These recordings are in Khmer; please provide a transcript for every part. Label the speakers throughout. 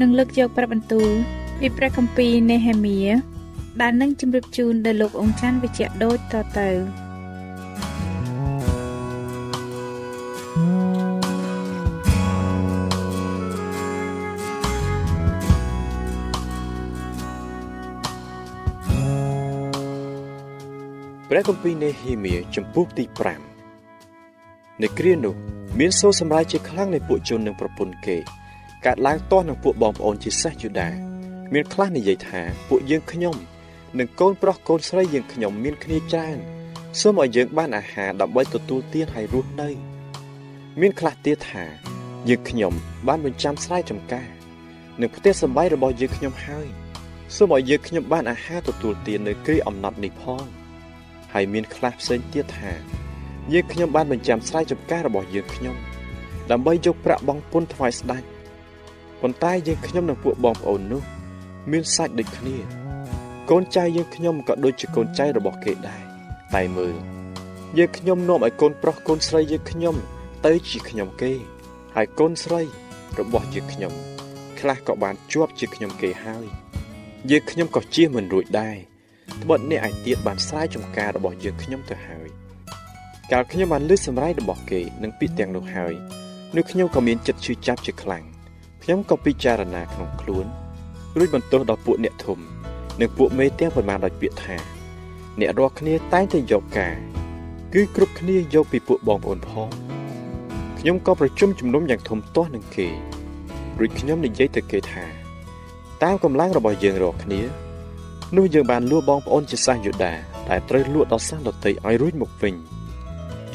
Speaker 1: នឹងលើកយកព្រះបន្ទូលពីព្រះគម្ពីរនេហេមៀដែលនឹងជម្រាបជូនដល់លោកអង្គច័ន្ទវិជ្ជៈដូចតទៅ
Speaker 2: ព្រះគម្ពីរនេហេមៀចំពុកទី5នៅគ្រានោះ មានសូរសម្រាប់ជាខ្លាំងនៃពួកជននិងប្រពន្ធគេ កើតឡើងទាស់នឹងពួកបងប្អូនជាសេះយូដាមានខ្លះនិយាយថាពួកយើងខ្ញុំនិងកូនប្រុសកូនស្រីយើងខ្ញុំមានគ្នាច្រើនសូមឲ្យយើងបានអាហារដើម្បីទទួលទានហើយរស់នៅមានខ្លះទៀតថាយើងខ្ញុំបានបញ្ចាំស្រែចម្ការនិងផ្ទះសម្បែងរបស់យើងខ្ញុំហើយសូមឲ្យយើងខ្ញុំបានអាហារទទួលទាននៅគ្រាអំណត់នេះផងហើយមានខ្លះផ្សេងទៀតថាយើងខ្ញុំបានបញ្ចាំស្រែចម្ការរបស់យើងខ្ញុំដើម្បីយកប្រាក់បង់ពន្ធថ្វាយស្ដេច ប៉ុន្តែយើងខ្ញុំនិងពួកបងប្អូននោះ មានសាច់ដូចគ្នា កូនចៅយើងខ្ញុំក៏ដូចជាកូនចៅរបស់គេដែរតែមើលយើងខ្ញុំនាំឲ្យកូនប្រុសកូនស្រីយើងខ្ញុំ ទៅជាខ្ញុំគេ ហើយកូនស្រីរបស់យើងខ្ញុំ ខ្លះក៏បានជាប់ជាខ្ញុំគេហើយយើងខ្ញុំក៏ជៀសមិនរួចដែរត្បិតអ្នកឯទៀតបានស្រែចម្ការរបស់យើងខ្ញុំទៅហើយកាលខ្ញុំបានលើសម្ដែងរបស់គេនឹងពាក្យទាំងនោះហើយនោះខ្ញុំក៏មានចិត្តឈឺចាប់ជាខ្លាំង ខ្ញុំក៏ពិចារណាក្នុងខ្លួនរួចបន្ទោសដល់ពួកអ្នកធំ និងពួកមេទាំងប្រមាណដោយពាក្យថា អ្នករាល់គ្នាតែងតែយកការគឺគ្រប់គ្នាយកពីពួកបងប្អូនផងខ្ញុំក៏ប្រជុំជំនុំយ៉ាងធំទាស់នឹងគេរួចខ្ញុំនិយាយទៅគេថា តាមកម្លាំងរបស់យើងរាល់គ្នានោះយើងបានលួចបងប្អូនជាសាសយូដាដែលត្រូវលួចដល់សាសដតីឲ្យរួចមកវិញ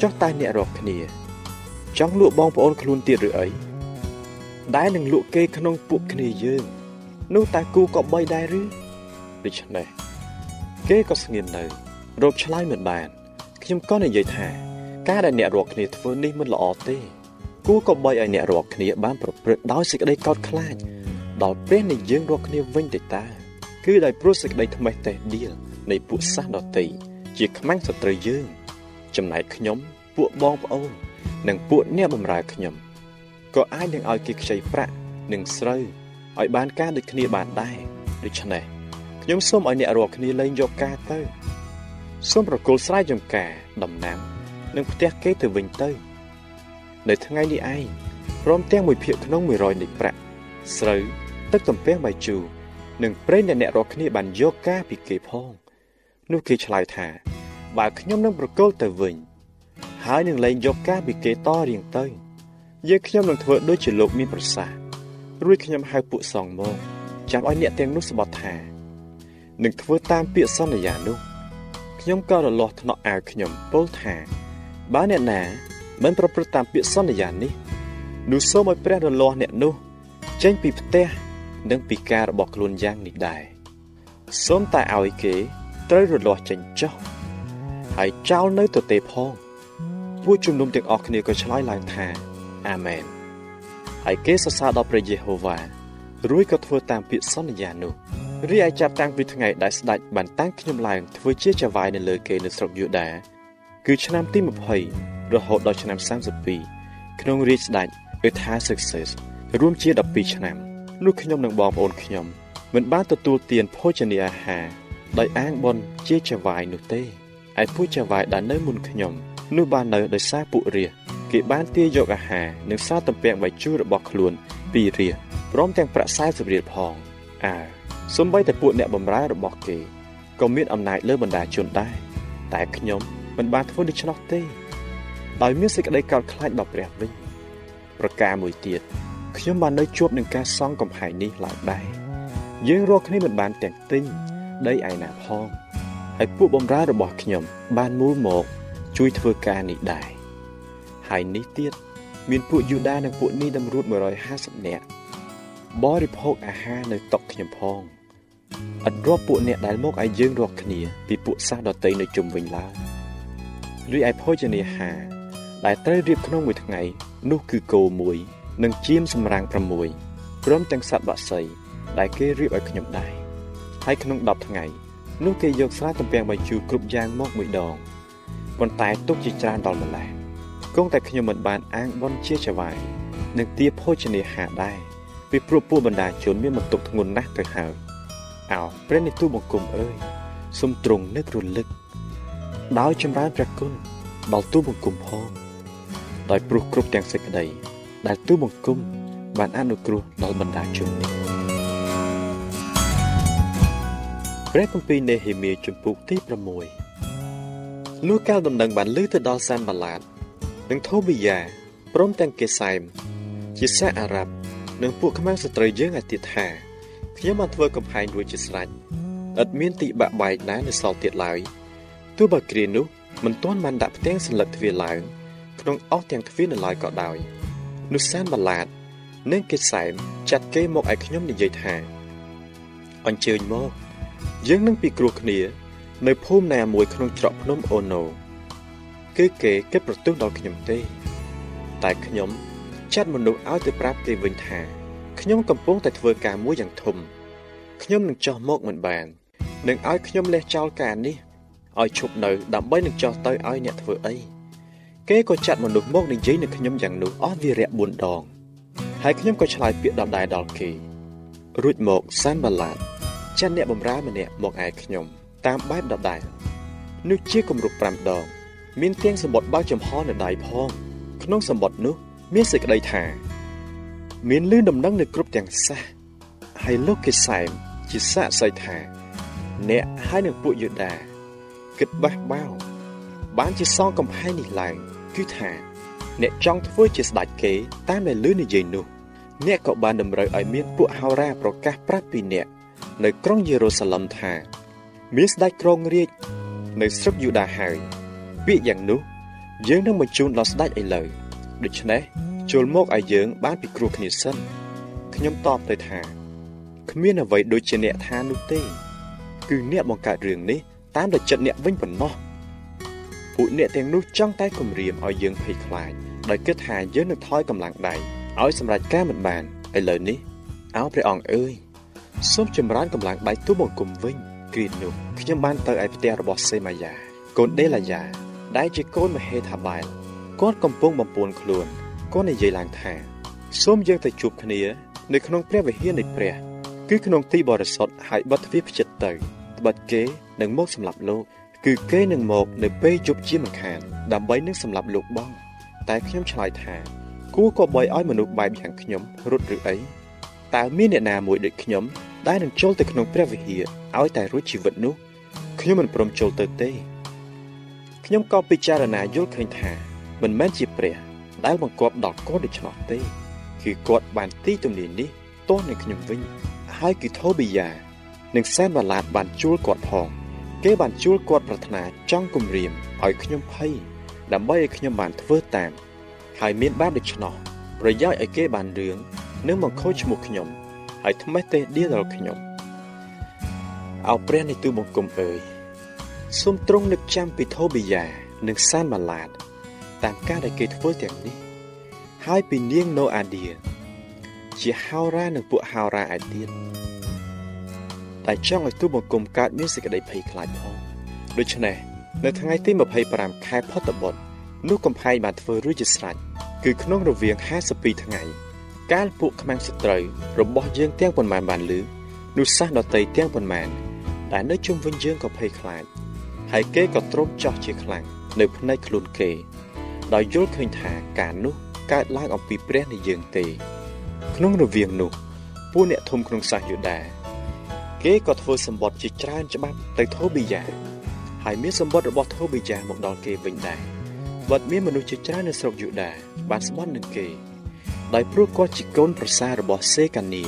Speaker 2: ចុះតែអ្នករាល់គ្នា ចង់លួចបងប្អូនខ្លួនទៀតឬអី ដែលនឹងលក់គេក្នុងពួកគ្នាយើង នោះតែគូក៏បីដែរឬដូច្នេះគេក៏ស្ងៀមនៅរកឆ្លើយមិនបានខ្ញុំក៏និយាយថាការដែលអ្នករាល់គ្នាធ្វើនេះមិនល្អទេគួរក៏បីឲ្យអ្នករាល់គ្នាបានប្រព្រឹត្តដោយសេចក្តីកោតខ្លាចដល់ព្រះនៃយើងរាល់គ្នាវិញទៅតើគឺដោយព្រោះសេចក្តីថ្មេះតេះដៀលនៃពួកសាសដតីជាខ្មាំងសត្រូវយើង ចំណែកខ្ញុំ ពួកបងប្អូន និងពួកអ្នកបម្រើខ្ញុំ ក៏អាចនឹងឲ្យគេខ្ចីប្រាក់និងស្រូវឲ្យបានការដូចគ្នាបានដែរដូច្នេះខ្ញុំសូមឲ្យអ្នករាល់គ្នាលែងយកការទៅសូមប្រគល់ស្រែចម្ការដំណាំនិងផ្ទះគេទៅវិញទៅ នៅថ្ងៃនេះឯងព្រមទាំងមួយភាគក្នុង100នៃប្រាក់ស្រូវទឹកទំពាំងបាយជូរនិងប្រេងដែលអ្នករាល់គ្នាបានយកការពីគេផងនោះគេឆ្លើយថាបើខ្ញុំនឹងប្រគល់ទៅវិញ ហើយនឹងលែងយកការពីគេតរៀងទៅ យើងខ្ញុំនឹងធ្វើដូចជាលោកមានប្រសាសន៍រួចខ្ញុំហៅពួកសង្ឃមកចាំឲ្យអ្នកទាំងនោះស្បត់ថានឹងធ្វើតាមពាក្យសន្យានោះខ្ញុំក៏រលាស់ថ្នាក់អាវខ្ញុំពោលថាបើអ្នកណាមិនប្រព្រឹត្តតាមពាក្យសន្យានេះនោះសូមឲ្យព្រះរលាស់អ្នកនោះចេញពីផ្ទះនិងពីការរបស់ខ្លួនយ៉ាងនេះដែរសូមតែឲ្យគេត្រូវរលាស់ចេញចុះហើយចោលនៅទទេផងពួកជំនុំទាំងអស់គ្នាក៏ឆ្លើយឡើងថា អាមែនហើយគេសរសើរដល់ព្រះយេហូវ៉ារួចក៏ធ្វើតាមពាក្យសន្យានោះរីឯចាប់តាំងពីថ្ងៃដែលស្ដេចបានតាំងខ្ញុំឡើងធ្វើជាចៅហ្វាយនៅលើគេនៅស្រុកយូដាគឺឆ្នាំទី20រហូតដល់ឆ្នាំ32ក្នុងរាជស្ដេចអេថាសិកសេសរួមជា12ឆ្នាំនោះខ្ញុំនិងបងប្អូនខ្ញុំមិនបានទទួលទានភោជនាអាហារដោយអាងបនជាចៅហ្វាយនោះទេឯពួកចៅហ្វាយដែលនៅមុនខ្ញុំនោះបាននៅដោយសារពួករា គេបានទាយកអាហារនិងសារតំពាំងបាយជូររបស់ខ្លួនពីរាព្រមទាំងប្រាក់40រៀលផងអើសម្បីតែពួកអ្នកបម្រើរបស់គេក៏មានអំណាចលើបណ្ដាជនដែរតែខ្ញុំមិនបានធ្វើដូច្នោះទេដោយមានសេចក្តីកោតខ្លាចដល់ព្រះវិញប្រការមួយទៀតខ្ញុំបាននៅជួបនឹងការសង់កំហែងនេះឡើងដែរយើងរាល់គ្នាមិនបានទាំងទិញដីឯណាផងហើយពួកបម្រើរបស់ខ្ញុំបានមូលមក ជួយធ្វើការនេះដែរ ហើយនេះទៀតមានពួកយូដានិងពួកនីតម្រួត150នាក់បរិភោគអាហារនៅតុខ្ញុំផងឥតរាប់ពួកអ្នកដែលមកឲ្យយើងរកគ្នាពីពួកសាសដតីនៅជុំវិញឡើយឬឯភោជនាហារដែលត្រូវរៀបក្នុងមួយថ្ងៃនោះគឺគោមួយនិងជៀមសម្រាំង6ព្រមទាំងសត្វបក្សីដែលគេរៀបឲ្យខ្ញុំដែរហើយក្នុង10ថ្ងៃនោះគេយកស្រាទំពាំងបាយជូរគ្រប់យ៉ាងមកមួយដងប៉ុន្តែទុកជាច្រើនដល់ម្ល៉េះ គង់តែខ្ញុំមិនបានអាងបនជាចវាយនិងទាភោជនាហារដែរពីព្រោះពួកបណ្ដាជនមានបន្ទុកធ្ងន់ណាស់ទៅហើយអោព្រះនិទូបង្គំអើយសូមទ្រង់នឹករលឹកដោយចម្រើនព្រះគុណដល់ទូបង្គំផងដោយព្រោះគ្រប់ទាំងសេចក្តី ដែលទូបង្គំបានអនុគ្រោះដល់បណ្ដាជននេះព្រះគម្ពីរនេហេមៀជំពូកទី6លុះកាលដំណឹងបានលើទៅដល់សានបាឡាត និងថូប៊ីយ៉ាព្រមទាំងកេសែមជាសាអារ៉ាប់និងពួកខ្មាំងស្ត្រីយើងឲ្យទៀតថាខ្ញុំបានធ្វើកំហែងរួចជាស្រេចឥតមានទីបាក់បែកណានៅសល់ទៀតឡើយទោះបើគ្រានោះមិនទាន់បានដាក់ផ្ទាំងសន្លឹកទ្វារឡើងក្នុងអស់ទាំងទ្វារនៅឡើយក៏ដោយនោះសានបាឡាត និងកេសែមចាត់គេមកឲ្យខ្ញុំនិយាយថាអញ្ជើញមកយើងនឹងពិគ្រោះគ្នា នៅភូមិណាមួយក្នុងច្រកភ្នំអូណូ គឺគេគិតប្រទោសដល់ខ្ញុំទេ តែខ្ញុំចាត់មនុស្សឲ្យទៅប្រាប់គេវិញថាខ្ញុំកំពុងតែធ្វើការមួយយ៉ាងធំខ្ញុំនឹងចោះមកមិនបាននឹងឲ្យខ្ញុំលះចោលការនេះឲ្យឈប់នៅដើម្បីនឹងចោះទៅឲ្យអ្នកធ្វើអីគេក៏ចាត់មនុស្សមកនិយាយនឹងខ្ញុំយ៉ាងនោះអស់វារៈ4ដងហើយខ្ញុំក៏ឆ្លើយពាក្យដដែលដល់គេរួចមកសានបាឡាតចាត់អ្នកបម្រើម្នាក់មកឯខ្ញុំតាមបែបដដែលនោះជាគម្រប់5ដង មានទាំងសម្បត្តិបើចំហនៅដៃផង ក្នុងសម្បត្តិនោះ មានសេចក្តីថា មានលឺដំណឹងនៅគ្រប់ទាំងសាសហើយលោកគេសែមជាសាកសីថា អ្នកហើយនឹងពួកយូដាគិតបះបោបានជាសងកំហែងនេះឡើងគឺថា អ្នកចង់ធ្វើជាស្ដេចគេ តាមដែលលឺនិយាយនោះអ្នកក៏បានតម្រូវឲ្យមានពួកហោរាប្រកាសប្រាប់ពីអ្នកនៅក្រុងយេរូសាឡឹមថា មានស្ដេចក្រុងរាជនៅស្រុកយូដាហើយ ពាក្យយ៉ាងនោះ យើងនឹងបញ្ជូនដល់ស្ដេចឥឡូវដូច្នេះចូលមកឲ្យយើង បានពិគ្រោះគ្នាសិនខ្ញុំតបទៅថាគ្មានអ្វីដូចជាអ្នកថានោះទេ គឺអ្នកបង្កើតរឿងនេះតាមតែចិត្តអ្នកវិញប៉ុណ្ណោះពួកអ្នកទាំងនោះចង់តែគំរាមឲ្យយើងភ័យខ្លាចដោយគិតថាយើងនឹងថយកម្លាំងដៃឲ្យសម្រេចការមិនបានឥឡូវនេះអោព្រះអង្គអើយសូមចម្រើនកម្លាំងដៃទូបង្គំវិញគ្រានោះខ្ញុំបានទៅឯផ្ទះរបស់សេម៉ាយ៉ាកូនដេឡាយ៉ា ដែលជាកូនមហេថាបែលគាត់កំពុងបំពួនខ្លួនគាត់និយាយឡើងថាសូមយើងទៅជួបគ្នានៅក្នុងព្រះវិហារនៃព្រះគឺក្នុងទីបរិសុទ្ធហើយបិទទ្វារផ្ចិតទៅត្បិតគេនឹងមកសម្លាប់លោកគឺគេនឹងមកនៅពេលជប់ជាមិនខានដើម្បីនឹងសម្លាប់លោកបងតែខ្ញុំឆ្លើយថាគួរក៏បីឲ្យមនុស្សបែបយ៉ាងខ្ញុំរត់ឬអីតើមានអ្នកណាមួយដូចខ្ញុំដែលនឹងចូលទៅក្នុងព្រះវិហារឲ្យតែរួចជីវិតនោះខ្ញុំមិនព្រមចូលទៅទេ ខ្ញុំក៏ពិចារណាយល់ឃើញថាមិនមែនជាព្រះដែលបង្គាប់ដល់គាត់ដូច្នោះទេ គឺគាត់បានទីទំនាញនេះទាស់នឹងខ្ញុំវិញហើយគឺថូប៊ីយ៉ានិងសែនបាឡាតបានជួលគាត់ផង គេបានជួលគាត់ប្រាថ្នាចង់គំរាមឲ្យខ្ញុំភ័យដើម្បីឲ្យខ្ញុំបានធ្វើតាម ហើយមានបាបដូច្នោះប្រយោជន៍ឲ្យគេបានរឿងនឹងមកខូចឈ្មោះខ្ញុំហើយថ្មេះទេដៀដល់ខ្ញុំអោព្រះនៃទូបង្គំអើយ សូមទ្រង់នឹកចាំពីថូប៊ីយ៉ានិងសានម៉ាឡាតតាមការដែលគេធ្វើទាំងនេះ ហើយពីនាងណូអាឌាជាហោរានិងពួកហោរាឯទៀតតែចង់ឲ្យទូបង្គំកើតមានសេចក្តីភ័យខ្លាចផងដូច្នេះនៅថ្ងៃទី25ខែផុតបុត្រនោះកំផែងបានធ្វើរួចជាស្រេចគឺក្នុងរវាង52ថ្ងៃ កាលពួកខ្មាំងសត្រូវរបស់យើងទាំងប៉ុន្មានបានលឺនោះសះដតីទាំងប៉ុន្មានដែលនៅជុំវិញយើងក៏ភ័យខ្លាច ហើយគេក៏ទ្រាំចោះជាខ្លាំងនៅភ្នែកខ្លួនគេ ដោយយល់ឃើញថាការនោះកើតឡើងអំពីព្រះនៃយើងទេ ក្នុងរវាងនោះពួកអ្នកធំក្នុងសាសយូដាគេក៏ធ្វើសម្បត្តិជាច្រើនច្បាប់ទៅថូប៊ីយ៉ាហើយមានសម្បត្តិរបស់ថូប៊ីយ៉ាមកដល់គេវិញដែរបាត់មានមនុស្សជាច្រើននៅស្រុកយូដាបានស្បន់នឹងគេដោយព្រោះគាត់ជាកូនប្រសាររបស់សេកានី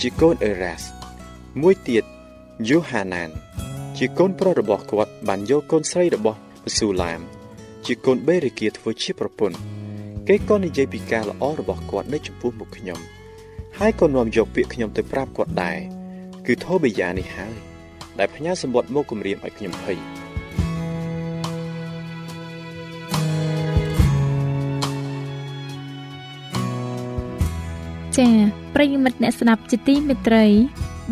Speaker 2: ជាកូនអេរ៉ាសមួយទៀតយូហាណាន ជាកូនប្រុសរបស់គាត់បានយកកូនស្រីរបស់បស៊ូឡាម ជាកូនបេរីគាធ្វើជាប្រពន្ធគេក៏និយាយពីការល្អរបស់គាត់នៅចំពោះមុខខ្ញុំហើយក៏នាំយកពាក្យខ្ញុំទៅប្រាប់គាត់ដែរគឺថូបេយ៉ានេះហើយដែលផ្ញើសម្បត្តិមកគម្រាមឲ្យខ្ញុំភ័យ
Speaker 1: ចា៎ប្រិយមិត្តអ្នកស្ដាប់ជាទីមេត្រី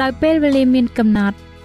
Speaker 1: ដោយពេលវេលាមានកំណត់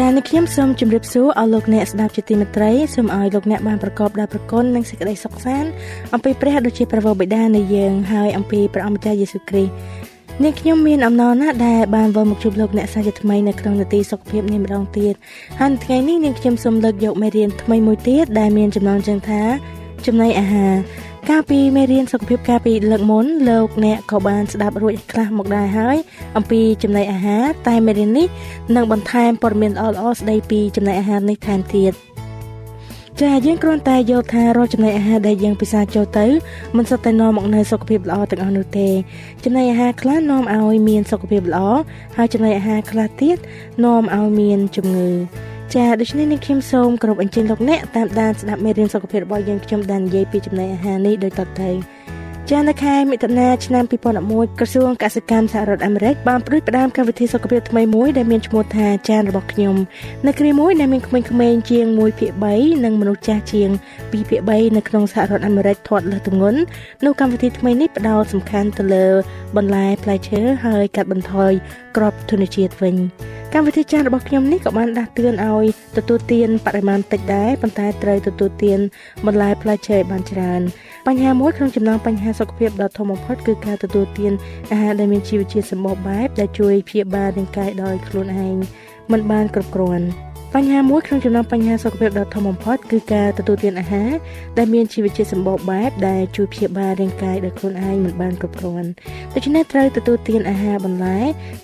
Speaker 3: ចា៎នេះខ្ញុំសូមជម្រាបសួរអស់លោកអ្នកស្ដាប់ជាទីមេត្រីសូមឲ្យលោកអ្នកបានប្រកបដោយប្រគុណនិងសេចក្តីសុខសាន្តអំពីព្រះដូចជាព្រះវរបិតានៃយើងហើយអំពីព្រះអម្ចាស់យេស៊ូវគ្រីស្ទនេះខ្ញុំមានអំណរណាស់ដែលបានវិលមកជួបលោកអ្នកសាជាថ្មីនៅក្នុងនាទីសុខភាពនេះម្ដងទៀតហើយថ្ងៃនេះនាងខ្ញុំសូមលើកយកមេរៀនថ្មីមួយទៀតដែលមានចំណងជើងថាចំណីអាហារ កាលពីមេរៀនសុខភាពកាលពីលើកមុនលោកអ្នកក៏បានស្ដាប់រួចខ្លះមកដែរហើយអំពីចំណីអាហារតែមេរៀននេះនឹងបន្ថែមព័ត៌មានល្អៗស្ដីពីចំណីអាហារនេះថែមទៀតចាយើងគ្រាន់តែយល់ថារាល់ចំណីអាហារដែលយើងពិសាចូលទៅមិនសុទ្ធតែនាំមកនូវសុខភាពល្អទាំងអស់នោះទេចំណីអាហារខ្លះនាំឲ្យមានសុខភាពល្អហើយចំណីអាហារខ្លះទៀតនាំឲ្យមានជំងឺ ចាដូច្នេះនេះខ្ញុំសូមគោរពអញ្ជើញលោកអ្នកតាមដានស្ដាប់មេរៀនសុខភាពរបស់យើងខ្ញុំបាននិយាយពីចំណីអាហារនេះដូចតទៅចានៅខែមិថុនាឆ្នាំ2011ក្រសួងកសិកម្មសហរដ្ឋអាមេរិកបានផ្ដួចផ្ដើមកម្មវិធីសុខភាពថ្មីមួយដែលមានឈ្មោះថាចានរបស់ខ្ញុំនៅគ្រាមួយដែលមានក្មេងៗជាង1ភាគ3និងមនុស្សចាស់ជាង2ភាគ3នៅក្នុងសហរដ្ឋអាមេរិកធាត់លើសទម្ងន់នោះកម្មវិធីថ្មីនេះផ្ដោតសំខាន់ទៅលើបន្លែផ្លែឈើហើយកាត់បន្ថយក្របធនជាតិវិញ កម្មវិធីចាស់របស់ខ្ញុំនេះក៏បានដាស់តឿនឲ្យទទួលទានបរិមាណតិចដែរប៉ុន្តែត្រូវទទួលទានបន្លែផ្លែឈើឲ្យបានច្រើនបញ្ហាមួយក្នុងចំណោមបញ្ហាសុខភាពដ៏ធំបំផុតគឺការទទួលទានអាហារដែលមានជីវជាតិសម្បូរបែបដែលជួយព្យាបាលរាងកាយដោយខ្លួនឯងមិនបានគ្រប់គ្រាន់ បញ្ហាមួយក្នុងចំណោមបញ្ហាសុខភាពដ៏ធំបំផុតគឺការទទួលទានអាហារដែលមានជីវជាតិសម្បូរបែបដែលជួយព្យាបាលរាងកាយដោយខ្លួនឯងមិនបានគ្រប់គ្រាន់ដូច្នេះត្រូវទទួលទានអាហារបន្លែ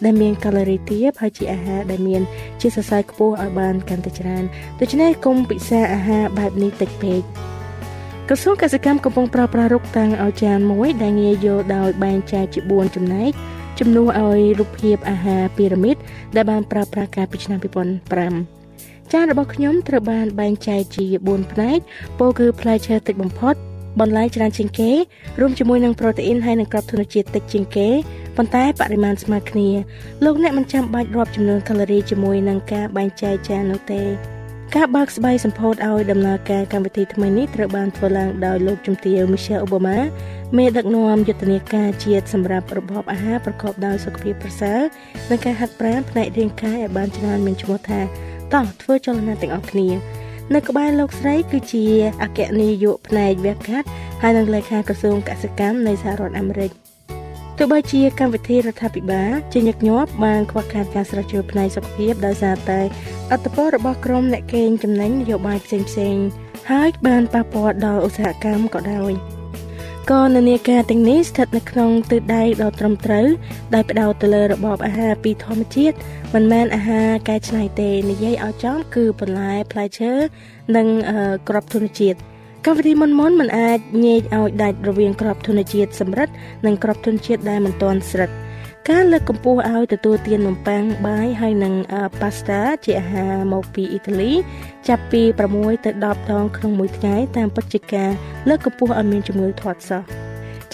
Speaker 3: ដែលមានកាឡូរីទាបហើយជាអាហារដែលមានជាតិសរសៃខ្ពស់ឲ្យបានកាន់តែច្រើនដូច្នេះកុំពិសាអាហារបែបនេះតិចពេកក្រសួងកសិកម្មកំពុងប្រើប្រាស់រុកតាំងឲ្យចានមួយដែលងាយយល់ដោយបែងចែកជា4ចំណែកជំនួសឲ្យរូបភាពអាហារពីរ៉ាមីតដែលបានប្រើប្រាស់កាលពីឆ្នាំ2005 ចានរបស់ខ្ញុំត្រូវបានបែងចែកជា4ផ្នែកពោលគឺផ្លែឈើតិចបំផុតបន្លែច្រើនជាងគេរួមជាមួយនឹងប្រូតេអ៊ីនហើយនិងក្របធនជាតិតិចជាងគេប៉ុន្តែបរិមាណស្មើគ្នាលោកអ្នកមិនចាំបាច់រាប់ចំនួនកាឡូរីជាមួយនឹងការបែងចែកចាននោះទេការបើកស្បៃសម្ពោធឲ្យដំណើរការកម្មវិធីថ្មីនេះត្រូវបានធ្វើឡើងដោយលោកជំទាវ Michelle Obama មេដឹកនាំយុទ្ធនាការជាតិសម្រាប់របបអាហារប្រកបដោយសុខភាពប្រសើរនិងការហាត់ប្រាណផ្នែករាងកាយឲ្យបានច្រើនមានឈ្មោះថា តោះធ្វើចលនាទាំងអស់គ្នា នៅក្បែរលោកស្រី គឺជាអគ្គនាយកផ្នែកវះកាត់ហើយនិងលេខាក្រសួងកសិកម្មនៃសហរដ្ឋអាមេរិកទោះបីជាកម្មវិធីរដ្ឋាភិបាលជាញឹកញាប់បានខ្វះខាតការស្រាវជ្រាវផ្នែកសុខភាពដោយសារតែអត្តពលរបស់ក្រុមអ្នកកេងចំណេញនយោបាយផ្សេងៗហើយបានប៉ះពាល់ដល់ឧស្សាហកម្មក៏ដោយ ក៏នានាការទាំងនេះស្ថិតនៅក្នុងទិសដៅដ៏ត្រឹមត្រូវដោយផ្ដោតទៅលើរបបអាហារពីធម្មជាតិមិនមែនអាហារកែច្នៃទេនិយាយឲ្យចំគឺបន្លែផ្លែឈើនិងក្របធនជាតិកម្មវិធីមុនមុនមិនអាចញែកឲ្យដាច់រវាងក្របធនជាតិសម្រិតនិងក្របធនជាតិដែលមិនទាន់ស្រិត ការលើកកម្ពស់ឲ្យទទួលទាននំប៉័ងបាយហើយនិងប៉ាស្តាជាអាហារមកពីអ៊ីតាលី ចាប់ពី6ទៅ10ដងក្នុងមួយថ្ងៃតាមពិតជាការលើកកម្ពស់ឲ្យមានជំងឺធាត់សោះ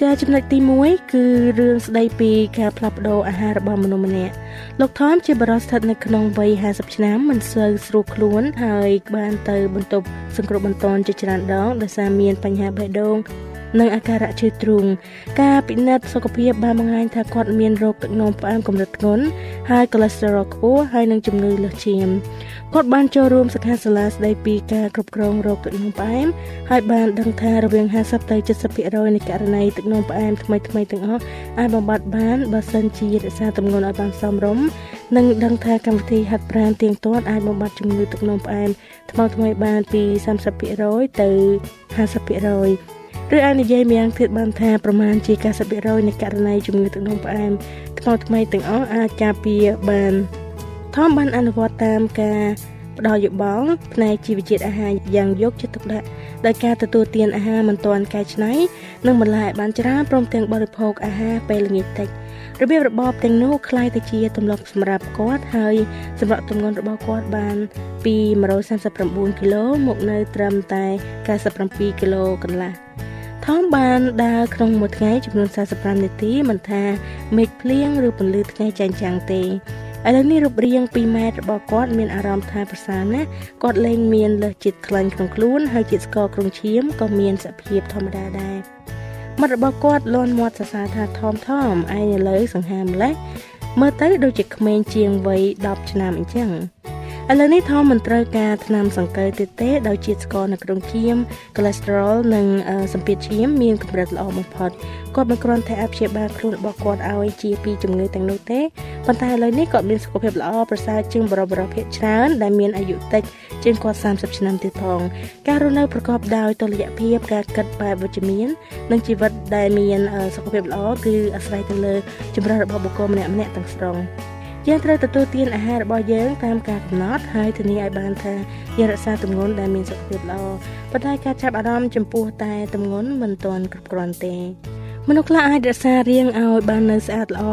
Speaker 3: ចាចំណុចទី1គឺរឿងស្ដីពីការផ្លាស់ប្ដូរអាហាររបស់មនុស្សម្នាក់លោកថមជាបរិសុទ្ធនៅក្នុងវ័យ50ឆ្នាំមិនសូវស្រួលខ្លួនហើយបានទៅបន្ទប់សង្គ្រោះបន្ទាន់ជាច្រើនដងដោយសារមានបញ្ហាបេះដូង និងអាការៈឈឺទ្រូងការពិនិត្យសុខភាពបានបង្ហាញថាគាត់មានរោគទឹកនោមផ្អែមកម្រិតធ្ងន់ហើយកូលេស្តេរ៉ុលខ្ពស់ហើយនិងជំងឺលើសឈាមគាត់បានចូលរួមសិក្ខាសាលាស្ដីពីការគ្រប់គ្រងរោគទឹកនោមផ្អែមហើយបានដឹងថារវាង50ទៅ70%នៃករណីទឹកនោមផ្អែមថ្មីថ្មីទាំងអស់អាចបំបត្តិបានបើសិនជារក្សាទម្ងន់ឲ្យបានសមរម្យនិងដឹងថាកម្មវិធីហាត់ប្រាណទៀងទាត់អាចបំបត្តិជំងឺទឹកនោមផ្អែមថ្មីថ្មីបានពី30%ទៅ50% ឬអាចនិយាយម្យ៉ាងទៀតបានថាប្រមាណជា90%នៃករណីជំងឺទឹកនោមផ្អែមថ្មីថ្មីទាំងអស់អាចការពារបានថមបានអនុវត្តតាមការផ្ដល់យោបល់ផ្នែកជីវជាតិអាហារយ៉ាងយកចិត្តទុកដាក់ដោយការទទួលទានអាហារមិនទាន់កែច្នៃនិងបន្លែបានច្រើនព្រមទាំងបរិភោគអាហារពេលល្ងាចតិចរបៀបរបបទាំងនោះคล้ายទៅជាទម្លាប់សម្រាប់គាត់ហើយសម្រាប់ទម្ងន់របស់គាត់បានពី139គីឡូមកនៅត្រឹមតែ97គីឡូកន្លះ ថមបានដើរក្នុងមួយថ្ងៃចំនួន45នាទីមិនថាមេឃភ្លៀងឬពន្លឺថ្ងៃចែងចាំងទេឥឡូវនេះរូបរាង2ម៉ែត្ររបស់គាត់មានអារម្មណ៍ថាប្រសើរណាស់គាត់លែងមានលើសជាតិខ្លាញ់ក្នុងខ្លួនហើយជាតិស្ករគ្រុងឈាមក៏មានសភាពធម្មតាដែរមាត់របស់គាត់លន់មាត់សរសើរថាថមថមឯងឥឡូវសង្ហាម្លេះមើលទៅដូចជាក្មេងជាងវ័យ10ឆ្នាំអញ្ចឹង ឥឡូវនេះថមមិនត្រូវការថ្នាំសង្កូវទៀតទេដោយជាតិស្ករនៅក្នុងឈាមកូលេស្តេរ៉ុលនិងសម្ពាធឈាមមានកម្រិតល្អបំផុតគាត់មិនគ្រាន់តែអព្យាបាលខ្លួនរបស់គាត់ឲ្យជាពីជំងឺទាំងនោះទេប៉ុន្តែឥឡូវនេះគាត់មានសុខភាពល្អប្រសើរជាងបរិបរភាគច្រើនដែលមានអាយុតិចជាងគាត់30ឆ្នាំទៀតផងការរស់នៅប្រកបដោយតុល្យភាពការគិតបែបវិជ្ជមាន និងជីវិតដែលមានសុខភាពល្អគឺអាស្រ័យទៅលើជំរឿនរបស់បុគ្គលម្នាក់ៗទាំងស្រុង យើងត្រូវទទួលទានអាហាររបស់យើងតាមការកំណត់ហើយធានាឲ្យបានថាយើងរក្សាទម្ងន់ដែលមានសុខភាពល្អប៉ុន្តែការចាប់អារម្មណ៍ចំពោះតែទម្ងន់មិនទាន់គ្រប់គ្រាន់ទេមនុស្សខ្លះអាចរក្សារាងឲ្យបាននៅស្អាតល្អ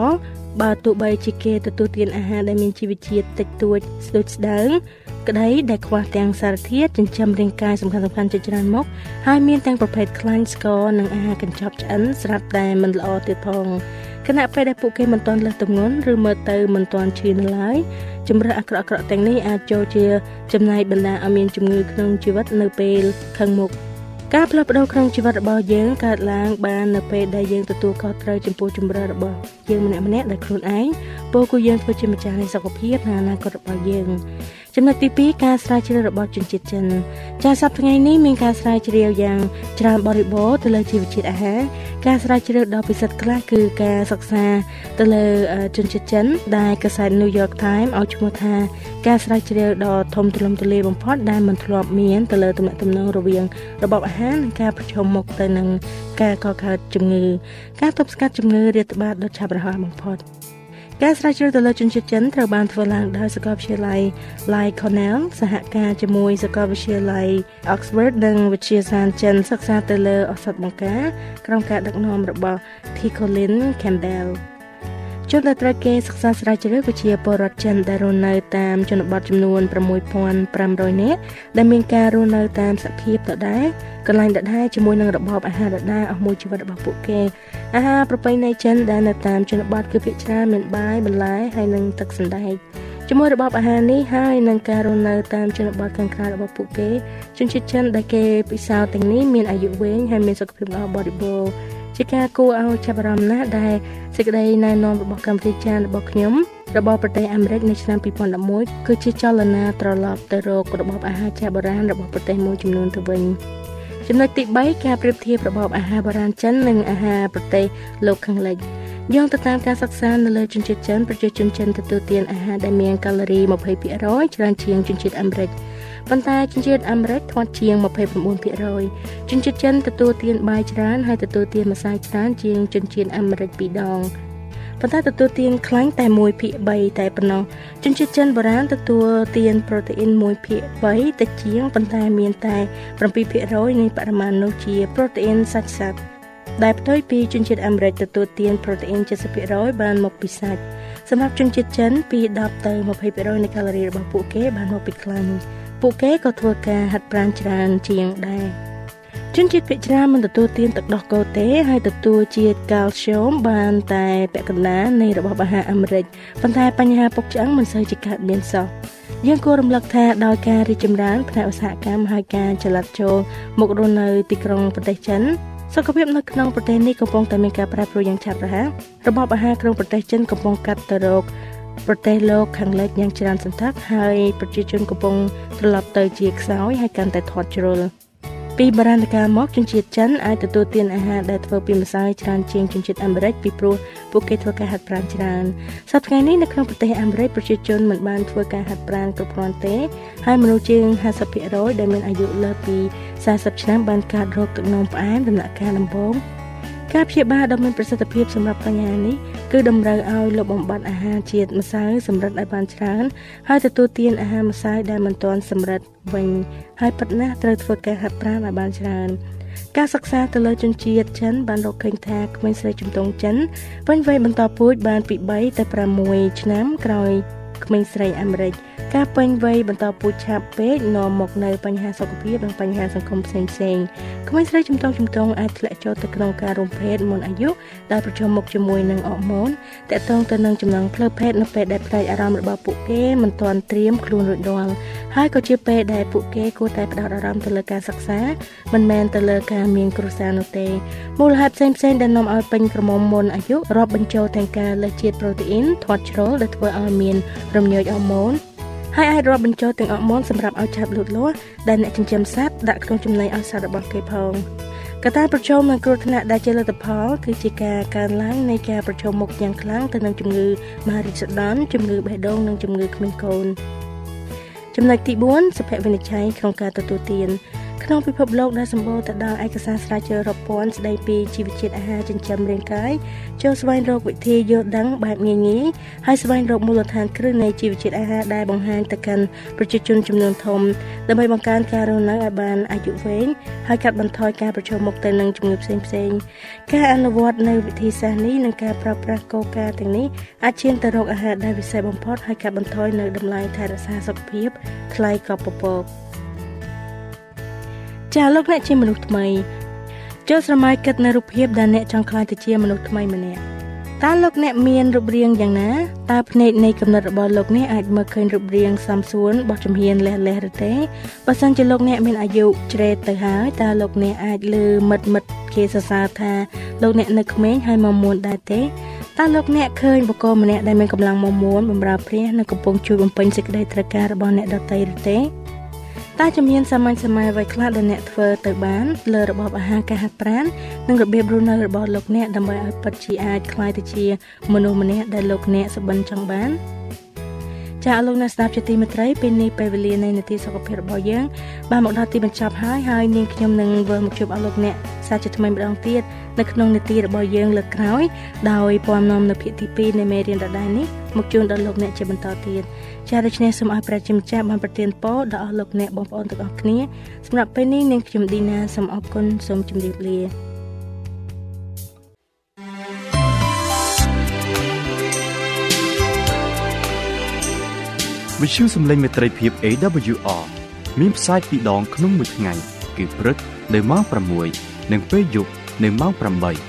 Speaker 3: បើទោះបីជាគេទទួលទានអាហារដែលមានជីវជាតិតិចតួចស្ដួចស្ដើងក្តីដែលខ្វះទាំងសារធាតុចិញ្ចឹមរាងកាយសំខាន់សំខាន់ជាច្រើនមុខហើយមានទាំងប្រភេទខ្លាញ់ស្ករនិងអាហារកញ្ចប់ឆ្អិនស្រាប់តែមិនល្អទៀតផង ខណៈពេលដែលពួកគេមិនទាន់លើសទម្ងន់ឬមើលទៅមិនទាន់ឈឺនៅឡើយជំរឿអាក្រក់ៗទាំងនេះអាចចូលជាចំណាយបណ្ដាឲ្យមានជំងឺក្នុងជីវិតនៅពេលខាងមុខការផ្លាស់ប្ដូរក្នុងជីវិតរបស់យើងកើតឡើងបាននៅពេលដែលយើងទទួលខុសត្រូវចំពោះជំរឿរបស់យើងម្នាក់ម្នាក់ដោយខ្លួនឯងពោលគឺយើងធ្វើជាម្ចាស់នៃសុខភាពនិងអនាគតរបស់យើងចំណុចទី2ការស្រាវជ្រាវរបស់ជនជាតិចិនចាសប្តាហ៍ថ្ងៃនេះមានការស្រាវជ្រាវយ៉ាងច្រើនបរិបូរណ៍ទៅលើជីវជាតិអាហារការស្រាវជ្រាវដ៏ពិសិដ្ឋខ្លះគឺការសិក្សាទៅលើជនជាតិចិនដែលកាសែត New York Times ឲ្យឈ្មោះថាការស្រាវជ្រាវដ៏ធំទូលំទូលាយបំផុតដែលមិនធ្លាប់មានទៅលើទំនាក់ទំនងរវាងរបបអាហារនិងការប្រឈមមុខទៅនឹងការកកើតជំងឺការទប់ស្កាត់ជំងឺរាតត្បាតដ៏ឆាប់រហ័សបំផុត ការស្រាវជ្រាវទៅលើជនជាតិចិនត្រូវបានធ្វើឡើងដោយសាកលវិទ្យាល័យ Lai Cornell សហការជាមួយសាកលវិទ្យាល័យ Oxford និងវិទ្យាសាស្ត្រចិនសិក្សាទៅលើឱសថបង្ការ ក្រោមការដឹកនាំរបស់ T. Colin Campbell ជនដែលត្រូវគេសិក្សាស្រាវជ្រាវគឺជាពលរដ្ឋចិនដែលរស់នៅតាមជនបទចំនួន6500នាក់ដែលមានការរស់នៅតាមសភាពដដែលកន្លែងដដែលជាមួយនឹងរបបអាហារដដែលអស់មួយជីវិតរបស់ពួកគេអាហារប្រពៃណីចិនដែលនៅតាមជនបទគឺភាគច្រើនមានបាយបន្លែហើយនិងទឹកសណ្តែកជាមួយរបបអាហារនេះហើយនឹងការរស់នៅតាមជនបទខាងក្រៅរបស់ពួកគេជនជាតិចិនដែលគេពិសោធន៍ទាំងនេះមានអាយុវែងហើយមានសុខភាពល្អបរិបូរណ៍ ជាការគួរឲ្យចាប់អារម្មណ៍ណាស់ដែលសេចក្តីណែនាំរបស់កម្ពុជាចាររបស់ខ្ញុំរបស់ប្រទេសអាមេរិកនៅឆ្នាំ2011គឺជាចលនាត្រឡប់ទៅរករបបអាហារចាស់បុរាណរបស់ប្រទេសមួយចំនួនទៅវិញចំណុចទី3ការប្រៀបធៀបរបបអាហារបុរាណចិននិងអាហារប្រទេសលោកខាងលិចយោងទៅតាមការសិក្សានៅលើជនជាតិចិនប្រជាជនចិនទទួលទានអាហារដែលមានកាឡូរី20%ច្រើនជាងជនជាតិអាមេរិក ប៉ុន្តែជនជាតិអាមេរិកធាត់ជាង29%ជនជាតិចិនទទួលទានបាយច្រើនហើយទទួលទានម្សៅច្រើនជាងជនជាតិអាមេរិក2ដងប៉ុន្តែទទួលទានខ្លាញ់តែ1ភាគ3តែប៉ុណ្ណោះជនជាតិចិនបុរាណទទួលទានប្រូតេអ៊ីន1ភាគ3តិចជាងប៉ុន្តែមានតែ7%នៃបរិមាណនោះជាប្រូតេអ៊ីនសាច់សត្វដែលផ្ទុយពីជនជាតិអាមេរិកទទួលទានប្រូតេអ៊ីន70%បានមកពីសាច់សម្រាប់ជនជាតិចិនពី10ទៅ20%នៃកាឡូរីរបស់ពួកគេបានមកពីខ្លាញ់ ពួកគេក៏ធ្វើការហាត់ប្រាណច្រើនជាងដែរជនជាតិភាគច្រើនមិនទទួលទានទឹកដោះគោទេហើយទទួលជាតិកាល់ស្យូមបានតែពាក់កណ្ដាលនៃរបបអាហារអាមេរិកប៉ុន្តែបញ្ហាពុកឆ្អឹងមិនសូវជាកើតមានសោះយើងគួររំលឹកថាដោយការរីកចម្រើនផ្នែកឧស្សាហកម្មហើយការចល័តចូលមករស់នៅទីក្រុងប្រទេសចិនសុខភាពនៅក្នុងប្រទេសនេះកំពុងតែមានការប្រែប្រួលយ៉ាងឆាប់រហ័សរបបអាហារក្នុងប្រទេសចិនកំពុងកាត់ទៅរក ប្រទេសលោកខាងលិចយ៉ាងច្រើនសន្ធឹកហើយប្រជាជនកំពុងត្រឡប់ទៅជាខ្សោយហើយកាន់តែធាត់ជ្រុលពីបរាណកាលមកជនជាតិចិនអាចទទួលទានអាហារដែលធ្វើពីម្សៅច្រើនជាងជនជាតិអាមេរិកពីព្រោះពួកគេធ្វើការហាត់ប្រាណច្រើនសប្តាហ៍នេះនៅក្នុងប្រទេសអាមេរិកប្រជាជនមិនបានធ្វើការហាត់ប្រាណគ្រប់គ្រាន់ទេហើយមនុស្សជាង50%ដែលមានអាយុលើសពី40ឆ្នាំបានកើតរោគទឹកនោមផ្អែមដំណាក់កាលដំបូងការព្យាបាលដ៏មានប្រសិទ្ធភាពសម្រាប់បញ្ហានេះ គឺតម្រូវឲ្យលុបបំបាត់អាហារជាតិម្សៅសម្រិតឲ្យបានច្រើនហើយទទួលទានអាហារម្សៅដែលមិនទាន់សម្រិតវិញហើយពិតណាស់ត្រូវធ្វើការហាត់ប្រាណឲ្យបានច្រើនការសិក្សាទៅលើជនជាតិចិនបានរកឃើញថាក្មេងស្រីជំទង់ចិនវិញវ័យបន្តពូជបានពី3ទៅ6ឆ្នាំក្រោយ ក្មេងស្រីអាមេរិកការពេញវ័យបន្តពូជឆាប់ពេកនាំមកនៅបញ្ហាសុខភាពនិងបញ្ហាសង្គមផ្សេងផ្សេងក្មេងស្រីជំទង់ជំទង់អាចធ្លាក់ចូលទៅក្នុងការរំភេតមុនអាយុដែលប្រឈមមុខជាមួយនឹងអរម៉ូនតកតងទៅនឹងចំណងផ្លូវភេទនៅពេលដែលផ្នែកអារម្មណ៍របស់ពួកគេមិនទាន់ត្រៀមខ្លួនរួចរាល់ហើយក៏ជាពេលដែលពួកគេគួរតែផ្ដោតអារម្មណ៍ទៅលើការសិក្សាមិនមែនទៅលើការមានគ្រួសារនោះទេមូលហេតុផ្សេងផ្សេងដែលនាំឲ្យពេញក្រមុំមុនអាយុរាប់បញ្ចូលទាំងការលើសជាតិប្រូតេអ៊ីនធាត់ជ្រុលដែលធ្វើឲ្យមានរំញោចអរម៉ូនហើយអាចរាប់បញ្ចូលទាំងអរម៉ូនសម្រាប់ឲ្យឆាប់លូតលាស់ដែលអ្នកចិញ្ចឹមសត្វដាក់ក្នុងចំណីឲ្យសត្វរបស់គេផងកត្តាប្រឈមនឹងគ្រោះថ្នាក់ដែលជាលទ្ធផលគឺជាការកើនឡើងនៃការប្រឈមមុខយ៉ាងខ្លាំងទៅនឹងជំងឺមហារីកសដន់ជំងឺបេះដូងនិងជំងឺគ្មានកូន ចំណុចទី4សុភវិនិច្ឆ័យក្នុងការទទួលទាន ក្នុងពិភពលោកដែលសម្បូរទៅដោយឯកសារស្រាវជ្រាវរាប់ពាន់ស្ដីពីជីវជាតិអាហារចិញ្ចឹមរាងកាយចូលស្វែងរកវិធីយល់ដឹងបែបងាយងាយហើយស្វែងរកមូលដ្ឋានគ្រឹះនៃជីវជាតិអាហារដែលបង្ហាញទៅកាន់ប្រជាជនចំនួនធំដើម្បីបង្កើនការរស់នៅឲ្យបានអាយុវែងហើយកាត់បន្ថយការប្រឈមមុខទៅនឹងជំងឺផ្សេងផ្សេងការអនុវត្តនៅវិធីសាស្ត្រនេះនិងការប្រើប្រាស់គោលការណ៍ទាំងនេះអាចឈានទៅរកអាហារដែលវិសេសបំផុតហើយកាត់បន្ថយនៅតម្លៃថែរក្សាសុខភាពថ្លៃក៏ពពក ចាលោកអ្នកជាមនុស្សថ្មីចូលស្រមៃគិតនៅរូបភាពដែលអ្នកចង់ខ្លាយទៅជាមនុស្សថ្មីម្នាក់តើលោកអ្នកមានរូបរាងយ៉ាងណាតើភ្នែកនៃកំណត់របស់លោកអ្នកអាចមើលឃើញរូបរាងសំសួនបោះជំហានលះលះឬទេបើសិនជាលោកអ្នកមានអាយុជ្រេតទៅហើយតើលោកអ្នកអាចលើមិត្តមិត្តគេសរសើរថាលោកអ្នកនៅក្មេងហើយមកមួនដែរទេតើលោកអ្នកឃើញបុគ្គលម្នាក់ដែលមានកម្លាំងមកមួនបម្រើព្រះនិងកំពុងជួយបំពេញសេចក្តីត្រូវការរបស់អ្នកដទៃឬទេ តើជំនាញសាមញ្ញសាមញ្ញអ្វីខ្លះដែលអ្នកធ្វើទៅបានលើរបបអាហារការហាត់ប្រាណនិងរបៀបរស់នៅរបស់លោកអ្នកដើម្បីឲ្យពិតជាអាចក្លាយទៅជាមនុស្សម្នាក់ដែលលោកអ្នកសុបិនចង់បានចាអរលោកអ្នកស្ដាប់ជាទីមេត្រីពេលនេះពេលវេលានៃនាទីសុខភាពរបស់យើងបានមកដល់ទីបញ្ចប់ហើយហើយនាងខ្ញុំនឹងវិលមកជួបអរលោកអ្នកសាជាថ្មីម្ដងទៀតនៅក្នុងនាទីរបស់យើងលើកក្រោយដោយពំនាំនៅភាគទី2នៃមេរៀនដដែលនេះមកជូនដល់លោកអ្នកជាបន្តទៀត ចាដូច្នេះសូមឲ្យព្រះជាម្ចាស់បានប្រទានពរដល់អស់លោកអ្នកបងប្អូនទាំងអស់គ្នាសម្រាប់ពេលនេះនាងខ្ញុំឌីណាសូមអរគុណសូមជម្រាបលា
Speaker 2: វិទ្យុសំឡេងមេត្រីភាព AWR មានផ្សាយពីរដងក្នុងមួយថ្ងៃគឺព្រឹកនៅម៉ោង6និងពេលយប់នៅម៉ោង8